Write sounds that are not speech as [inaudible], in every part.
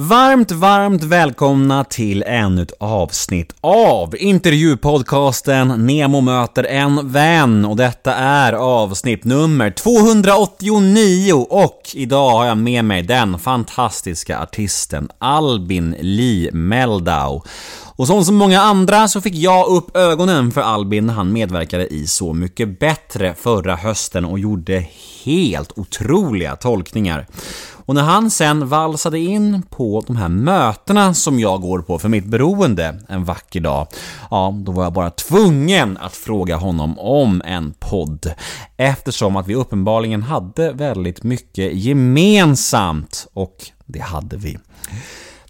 Varmt, varmt välkomna till ännu ett avsnitt av intervjupodcasten Nemo möter en vän och detta är avsnitt nummer 289 och idag har jag med mig den fantastiska artisten Albin Lee Meldau. Och som så många andra så fick jag upp ögonen för Albin när han medverkade i Så mycket bättre förra hösten och gjorde helt otroliga tolkningar. Och när han sen valsade in på de här mötena som jag går på för mitt beroende en vacker dag, ja, då var jag bara tvungen att fråga honom om en podd. Eftersom att vi uppenbarligen hade väldigt mycket gemensamt, och det hade vi.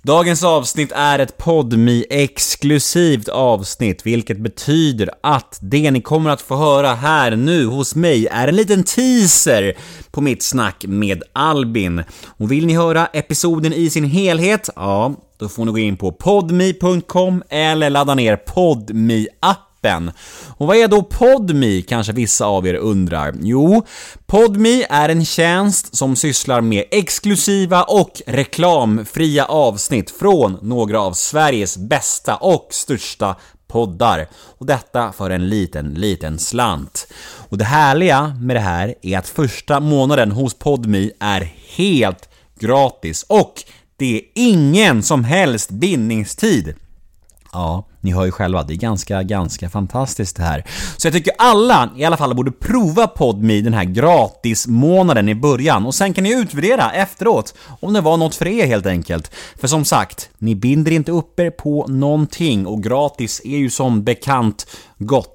Dagens avsnitt är ett podmi exklusivt avsnitt, vilket betyder att det ni kommer att få höra här nu hos mig är en liten teaser på mitt snack med Albin. Och vill ni höra episoden i sin helhet, ja, då får ni gå in på podmi.com eller ladda ner podmi appen appen. Och vad är då PodMe kanske vissa av er undrar? Jo, PodMe är en tjänst som sysslar med exklusiva och reklamfria avsnitt från några av Sveriges bästa och största poddar. Och detta för en liten, liten slant. Och det härliga med det här är att första månaden hos PodMe är helt gratis och det är ingen som helst bindningstid. Ja, ni hör ju själva, det är ganska, ganska fantastiskt det här. Så jag tycker alla i alla fall borde prova PodMe den här gratismånaden i början och sen kan ni utvärdera efteråt om det var något för er helt enkelt. För som sagt, ni binder inte upp er på någonting och gratis är ju som bekant gott.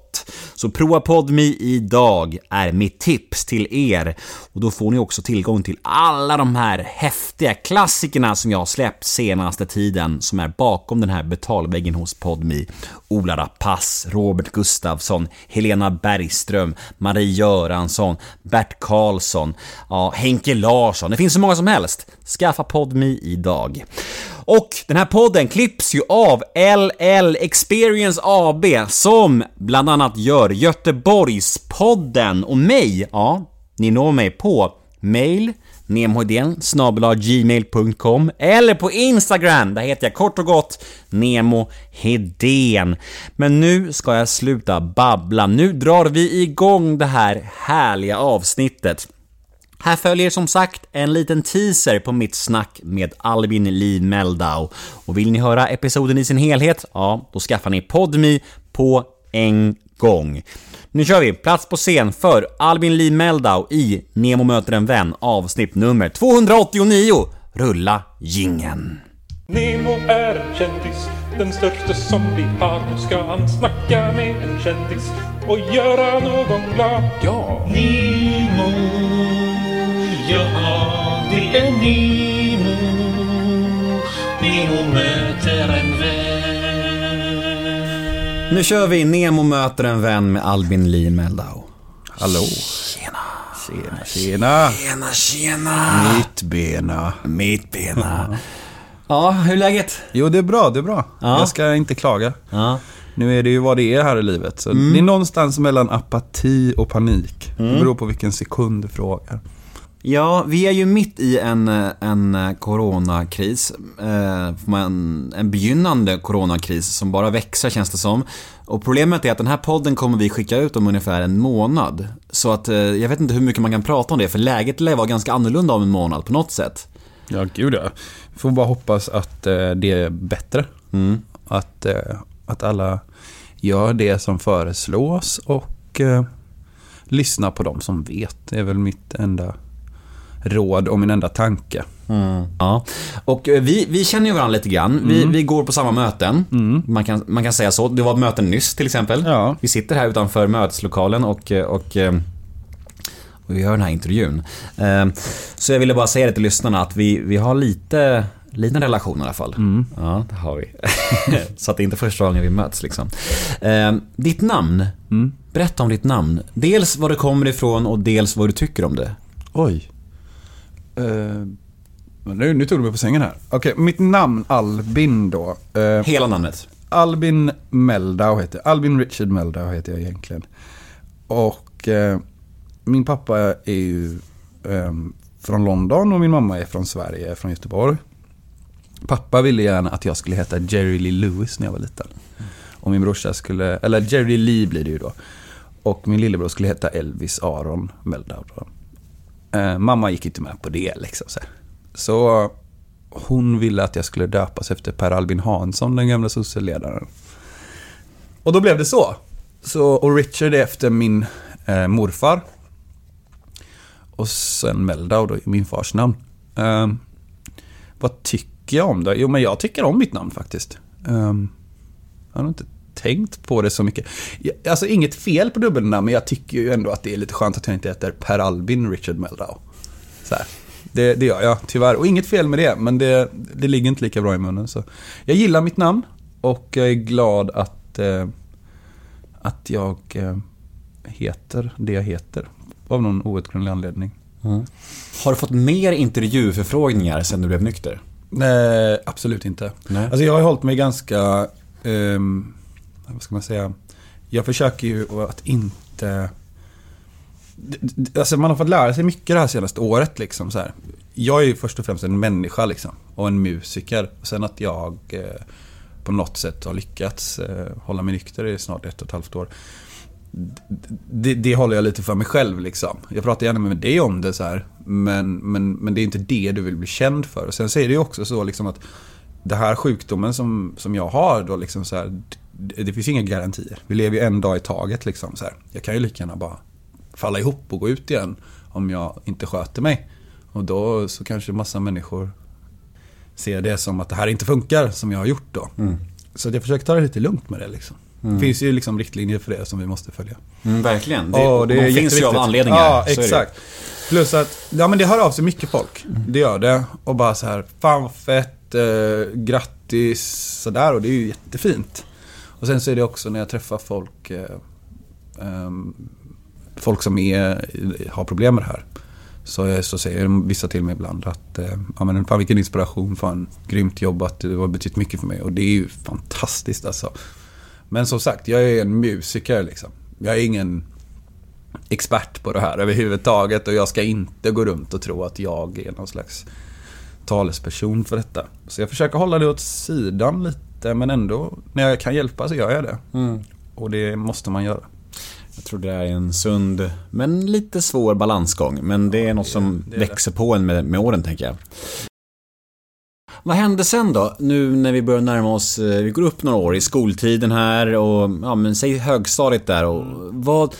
Så prova PodMe idag är mitt tips till er. Och då får ni också tillgång till alla de här häftiga klassikerna som jag har släppt senaste tiden som är bakom den här betalväggen hos i Ola Rapace, Robert Gustafsson, Helena Bergström, Marie Göransson, Bert Karlsson, ja, Henke Larsson. Det finns så många som helst. Skaffa PodMe idag. Och den här podden klipps ju av LL Experience AB som bland annat gör Göteborgspodden och mig, ja, ni når mig på mail nemohedén gmail.com eller på Instagram, där heter jag kort och gott Nemo Hedén. Men nu ska jag sluta babbla, nu drar vi igång det här härliga avsnittet. Här följer som sagt en liten teaser på mitt snack med Albin Lee Meldau. Och vill ni höra episoden i sin helhet, ja, då skaffar ni PodMe på en gång. Nu kör vi! Plats på scen för Albin Lee Meldau i Nemo möter en vän avsnitt nummer 289. Rulla gingen. Nemo är en kändis, den största som vi har. Nu ska han snacka med en kändis och göra någon glad. Ja! Nemo, ja det är Nemo. Nu kör vi Nemo möter en vän med Albin Lee Meldau. Hallå? Tjena! Tjena, tjena. Tjena, tjena! Mitt bena. Mitt bena. Ja, hur är läget? Jo, det är bra, det är bra. Ja. Jag ska inte klaga. Ja. Nu är det ju vad det är här i livet. Så Det är någonstans mellan apati och panik. Det beror på vilken sekund du frågar. Ja, vi är ju mitt i en, en coronakris. Eh, en, en begynnande coronakris som bara växer känns det som. Och problemet är att den här podden kommer vi skicka ut om ungefär en månad. Så att eh, jag vet inte hur mycket man kan prata om det, för läget lär vara ganska annorlunda om en månad på något sätt. Ja, gud ja. Får bara hoppas att eh, det är bättre. Att, eh, att alla gör det som föreslås och lyssnar på dem som vet. Det är väl mitt enda råd och min enda tanke. Ja, och eh, vi, vi känner ju varandra lite grann. Vi, vi går på samma möten. Man, kan, man kan säga så. Det var ett möte nyss till exempel. Ja. Vi sitter här utanför möteslokalen och, eh, och, eh, och vi gör den här intervjun. Så jag ville bara säga det till lyssnarna att vi, vi har lite Liten relation i alla fall. Ja, det har vi. [laughs] så att det är inte första gången vi möts liksom. Ditt namn. Berätta om ditt namn. Dels var det kommer ifrån och dels vad du tycker om det. Oj. Men nu, nu tog du mig på sängen här. Okej, mitt namn Albin då. Eh, Hela namnet. Albin Meldau heter jag. Albin Richard Meldau heter jag egentligen. Och eh, min pappa är ju eh, från London och min mamma är från Sverige, från Göteborg. Pappa ville gärna att jag skulle heta Jerry Lee Lewis när jag var liten. Och min brorsa skulle, eller Jerry Lee blir det ju då. Och min lillebror skulle heta Elvis Aron Meldau. då. Eh, mamma gick inte med på det liksom. Så, så hon ville att jag skulle döpas efter Per Albin Hansson, den gamla sosseledaren. Och då blev det så. så och Richard är efter min eh, morfar. Och sen Meldau då, i min fars namn. Eh, vad tycker jag om det? Jo, men jag tycker om mitt namn faktiskt. Um, jag har inte tänkt på det så mycket. Alltså inget fel på dubbelnamn, men jag tycker ju ändå att det är lite skönt att jag inte heter Per Albin Richard Meldau. Så här. Det, det gör jag, tyvärr. Och inget fel med det, men det, det ligger inte lika bra i munnen. Så. Jag gillar mitt namn och jag är glad att, eh, att jag eh, heter det jag heter. Av någon outgrundlig anledning. Har du fått mer intervjuförfrågningar sen du blev nykter? Nej, absolut inte. Nej. Alltså jag har hållit mig ganska, ehm, vad ska man säga, jag försöker ju att inte, alltså man har fått lära sig mycket det här senaste året liksom så här. Jag är ju först och främst en människa liksom, och en musiker. Och sen att jag eh, på något sätt har lyckats eh, hålla mig nykter i snart ett och ett halvt år. Det, det håller jag lite för mig själv liksom. Jag pratar gärna med dig om det så här. Men, men, men det är inte det du vill bli känd för. Och sen så är det ju också så liksom att den här sjukdomen som, som jag har då liksom så här. Det, det finns inga garantier. Vi lever ju en dag i taget liksom så här. Jag kan ju lika gärna bara falla ihop och gå ut igen. Om jag inte sköter mig. Och då så kanske massa människor ser det som att det här inte funkar som jag har gjort då. Så att jag försöker ta det lite lugnt med det liksom. Det finns ju liksom riktlinjer för det som vi måste följa. Mm, verkligen. Det, Ja, de finns ju av anledningar. Ja, så det exakt. Plus att, ja men det hör av sig mycket folk. Det gör det. Och bara så här, fan fett, eh, grattis, sådär. Och det är ju jättefint. Och sen så är det också när jag träffar folk, eh, ehm, folk som är, har problem med det här. Så, eh, så säger vissa till mig ibland att, eh, ja men fan vilken inspiration, fan grymt jobbat, det har betytt mycket för mig. Och det är ju fantastiskt alltså. Men som sagt, jag är en musiker liksom. Jag är ingen expert på det här överhuvudtaget och jag ska inte gå runt och tro att jag är någon slags talesperson för detta. Så jag försöker hålla det åt sidan lite men ändå när jag kan hjälpa så gör jag det. Mm. Och det måste man göra. Jag tror det är en sund, men lite svår balansgång. Men det är något som det är det. växer på en med, med åren, tänker jag. Vad hände sen då? Nu när vi börjar närma oss, eh, vi går upp några år i skoltiden här och, ja men säg högstadiet där och vad...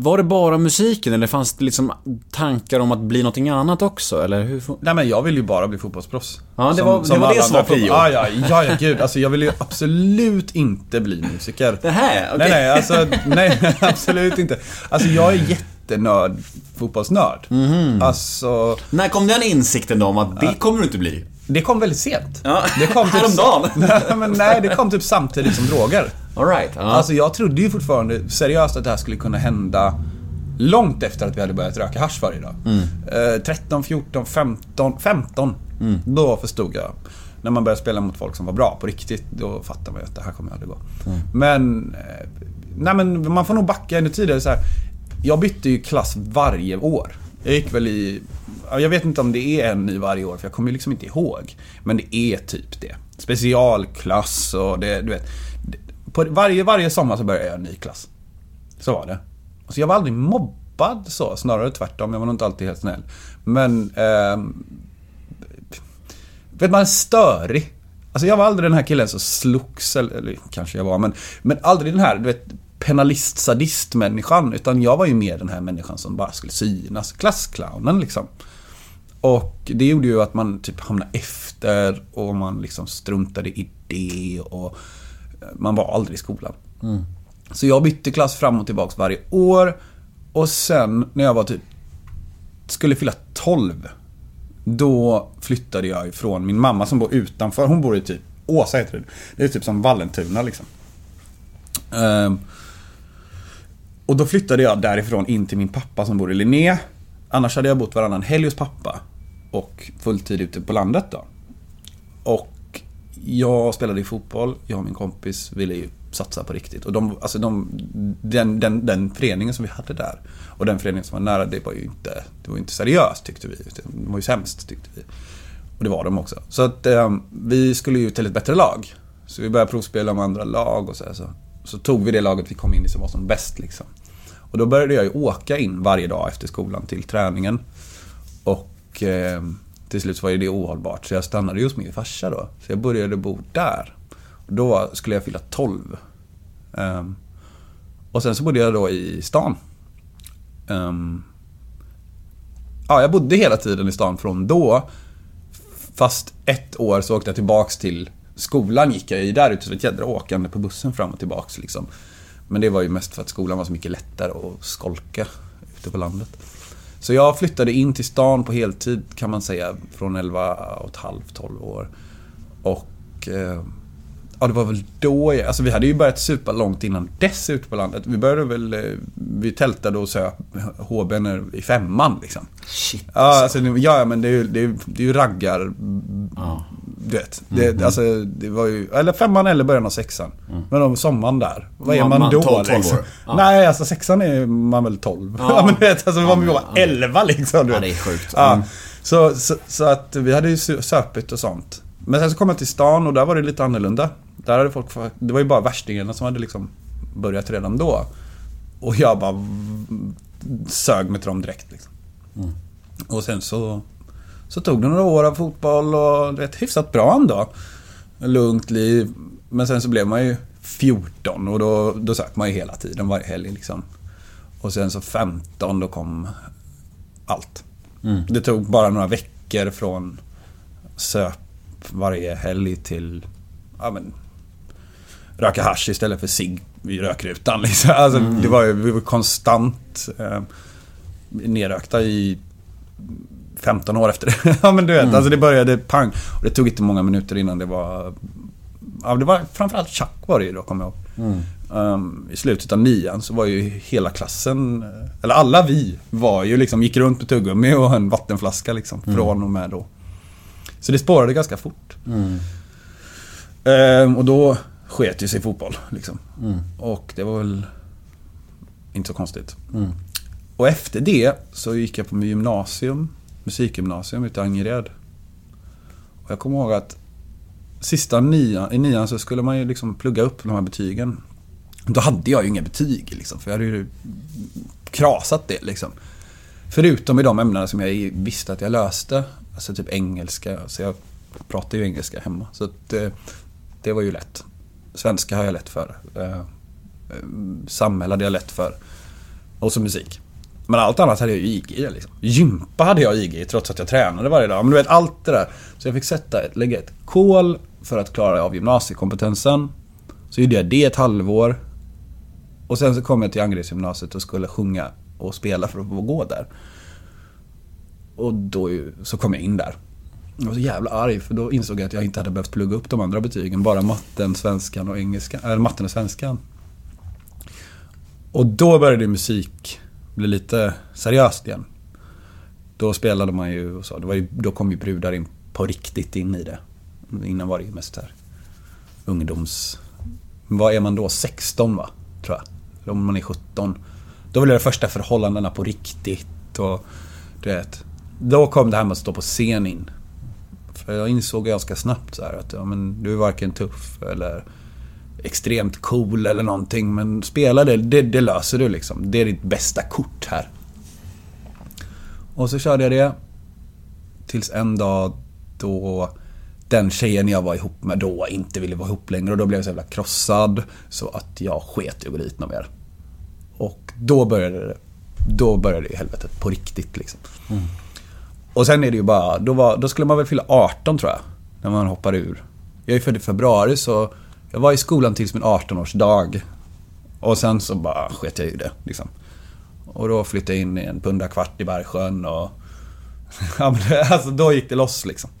Var det bara musiken eller fanns det liksom tankar om att bli någonting annat också? Eller hur? Nej men jag vill ju bara bli fotbollsproffs. Ja, det var- det var alla det som var prio. fotboll- Ja, ja, ja, gud. Alltså jag vill ju absolut inte bli musiker. Det här? Okej. Nej, nej, alltså, nej, [laughs] absolut inte. Alltså jag är jättenörd, fotbollsnörd. Mhm. Alltså, När kom den insikten då om att det kommer du inte bli? Det kom väldigt sent. Ja, det kom typ, [laughs] häromdagen. [laughs] nej, nej, det kom typ samtidigt som droger. Alright. Ja. Alltså jag trodde ju fortfarande seriöst att det här skulle kunna hända långt efter att vi hade börjat röka hasch varje dag. Eh, 13, 14, 15, 15. Då förstod jag. När man började spela mot folk som var bra på riktigt, då fattar man ju att det här kommer aldrig gå. Men, eh, nej men man får nog backa ännu tidigare så här. Jag bytte ju klass varje år. Jag gick väl i, jag vet inte om det är en ny varje år för jag kommer ju liksom inte ihåg. Men det är typ det. Specialklass och det, du vet. På varje, varje sommar så började jag en ny klass. Så var det. Alltså jag var aldrig mobbad så, snarare tvärtom. Jag var nog inte alltid helt snäll. Men... Eh, vet man, störig. Alltså jag var aldrig den här killen som slogs, eller, eller kanske jag var, men, men aldrig den här, du vet, penalist sadist människan Utan jag var ju mer den här människan som bara skulle synas. Klassclownen liksom. Och det gjorde ju att man typ hamnade efter och man liksom struntade i det och man var aldrig i skolan. Så jag bytte klass fram och tillbaks varje år. Och sen när jag var typ skulle fylla 12 då flyttade jag ifrån min mamma som bor utanför. Hon bor i typ Åsa heter det. Det är typ som Vallentuna liksom. Ehm, och då flyttade jag därifrån in till min pappa som bor i Linné. Annars hade jag bott varannan helg hos pappa. Och fulltid ute på landet då. Och jag spelade i fotboll. Jag och min kompis ville ju satsa på riktigt. Och de, alltså de, den, den, den föreningen som vi hade där och den föreningen som var nära, det var ju inte, det var ju inte seriöst tyckte vi. Det var ju sämst tyckte vi. Och det var de också. Så att eh, vi skulle ju till ett bättre lag. Så vi började provspela med andra lag och så, här, så så tog vi det laget vi kom in i som var som bäst liksom. Och då började jag ju åka in varje dag efter skolan till träningen. Och eh, till slut så var ju det ohållbart. Så jag stannade hos min farsa då. Så jag började bo där. Och då skulle jag fylla 12. Um, ehm, och sen så bodde jag då i stan. Um, ja, jag bodde hela tiden i stan från då. Fast ett år så åkte jag tillbaks till skolan gick jag i där ute, så ett jädra åkande på bussen fram och tillbaks liksom. Men det var ju mest för att skolan var så mycket lättare att skolka ute på landet. Så jag flyttade in till stan på heltid kan man säga från 11 och ett halvt, 12 år. Och eh, Ja, det var väl då jag, Alltså vi hade ju börjat supa långt innan dess ute på landet. Vi började väl... eh, Vi tältade och söp HB i femman liksom. Shit. Ja, alltså, det- ja men det är ju, det är, det är ju raggar... Ja. Du vet. Det, Alltså, det var ju... Eller femman eller början av sexan. Men om sommaren där. Vad är Man- man, då 12 liksom? Ja. Nej, alltså sexan är man väl 12. Ja. [laughs] Ja, men du vet, alltså, Ja, man var ja. 11 liksom. Du Ja, vet. det är sjukt. Ja, Mm. så, så, så att vi hade ju sö- söpit och sånt. Men sen så kom jag till stan och där var det lite annorlunda. Där hade folk, det var ju bara värstingarna som hade liksom börjat redan då. Och jag bara sög mig till dem direkt liksom. Och sen så, så tog det några år av fotboll och det hyfsat bra ändå. Lugnt liv. Men sen så blev man ju 14 och då, då söp man ju hela tiden, varje helg liksom. Och sen så 15 då kom allt. Det tog bara några veckor från söp varje helg till ja, men, röka hasch istället för cigg i rökrutan. Liksom. Alltså, det var ju vi var konstant eh, nerrökta i 15 år efter det. [laughs] ja men du vet, alltså det började pang. Och det tog inte många minuter innan det var... Ja, det var framförallt tjack var det ju då, kommer jag ihåg. Um, I slutet av nian så var ju hela klassen, eller alla vi, var ju liksom, gick runt med tuggummi och en vattenflaska liksom, från och med då. Så det spårade ganska fort. Ehm, och då sket ju sig fotboll. Liksom. Och det var väl inte så konstigt. Och efter det så gick jag på gymnasium, musikgymnasium ute i Angered. Och jag kommer ihåg att sista nian, i nian så skulle man ju liksom plugga upp de här betygen. Då hade jag ju inga betyg liksom, för jag hade ju krasat det liksom. Förutom i de ämnena som jag visste att jag löste. Alltså typ engelska. Så jag pratar ju engelska hemma. Så att, eh, det var ju lätt. Svenska har jag lätt för. Eh, eh samhälle hade jag lätt för. Och så musik. Men allt annat hade jag ju IG i liksom. Gympa hade jag IG i trots att jag tränade varje dag. Men du vet allt det där. Så jag fick sätta ett, lägga ett kol för att klara av gymnasiekompetensen. Så gjorde jag det ett halvår. Och sen så kom jag till Angeredsgymnasiet och skulle sjunga och spela för att få gå där. Och då så kom jag in där. Jag var så jävla arg för då insåg jag att jag inte hade behövt plugga upp de andra betygen. Bara matten, svenskan och engelskan. Eller matten och svenskan. Och då började musik bli lite seriöst igen. Då spelade man ju och så. Det var ju, då kom ju brudar in på riktigt in i det. Innan var det ju mest här ungdoms... Vad är man då? 16 va? Tror jag. Eller Om man är 17. Då var det de första förhållandena på riktigt och du vet. Då kom det här med att stå på scen in. För jag insåg ganska snabbt så här att ja, men du är varken tuff eller extremt cool eller någonting. Men spela det, det, det löser du liksom. Det är ditt bästa kort här. Och så körde jag det. Tills en dag då den tjejen jag var ihop med då inte ville vara ihop längre. Och då blev jag så jävla krossad. Så att jag sket i att gå dit någon mer. Och då började det. Då började ju helvetet på riktigt liksom. Och sen är det ju bara, då, var, då skulle man väl fylla 18 tror jag. När man hoppar ur. Jag är född i februari så jag var i skolan tills min 18-årsdag. Och sen så bara sket jag i det liksom. Och då flyttade jag in i en pundarkvart i Bergsjön och... [laughs] Ja men det- alltså då gick det loss liksom.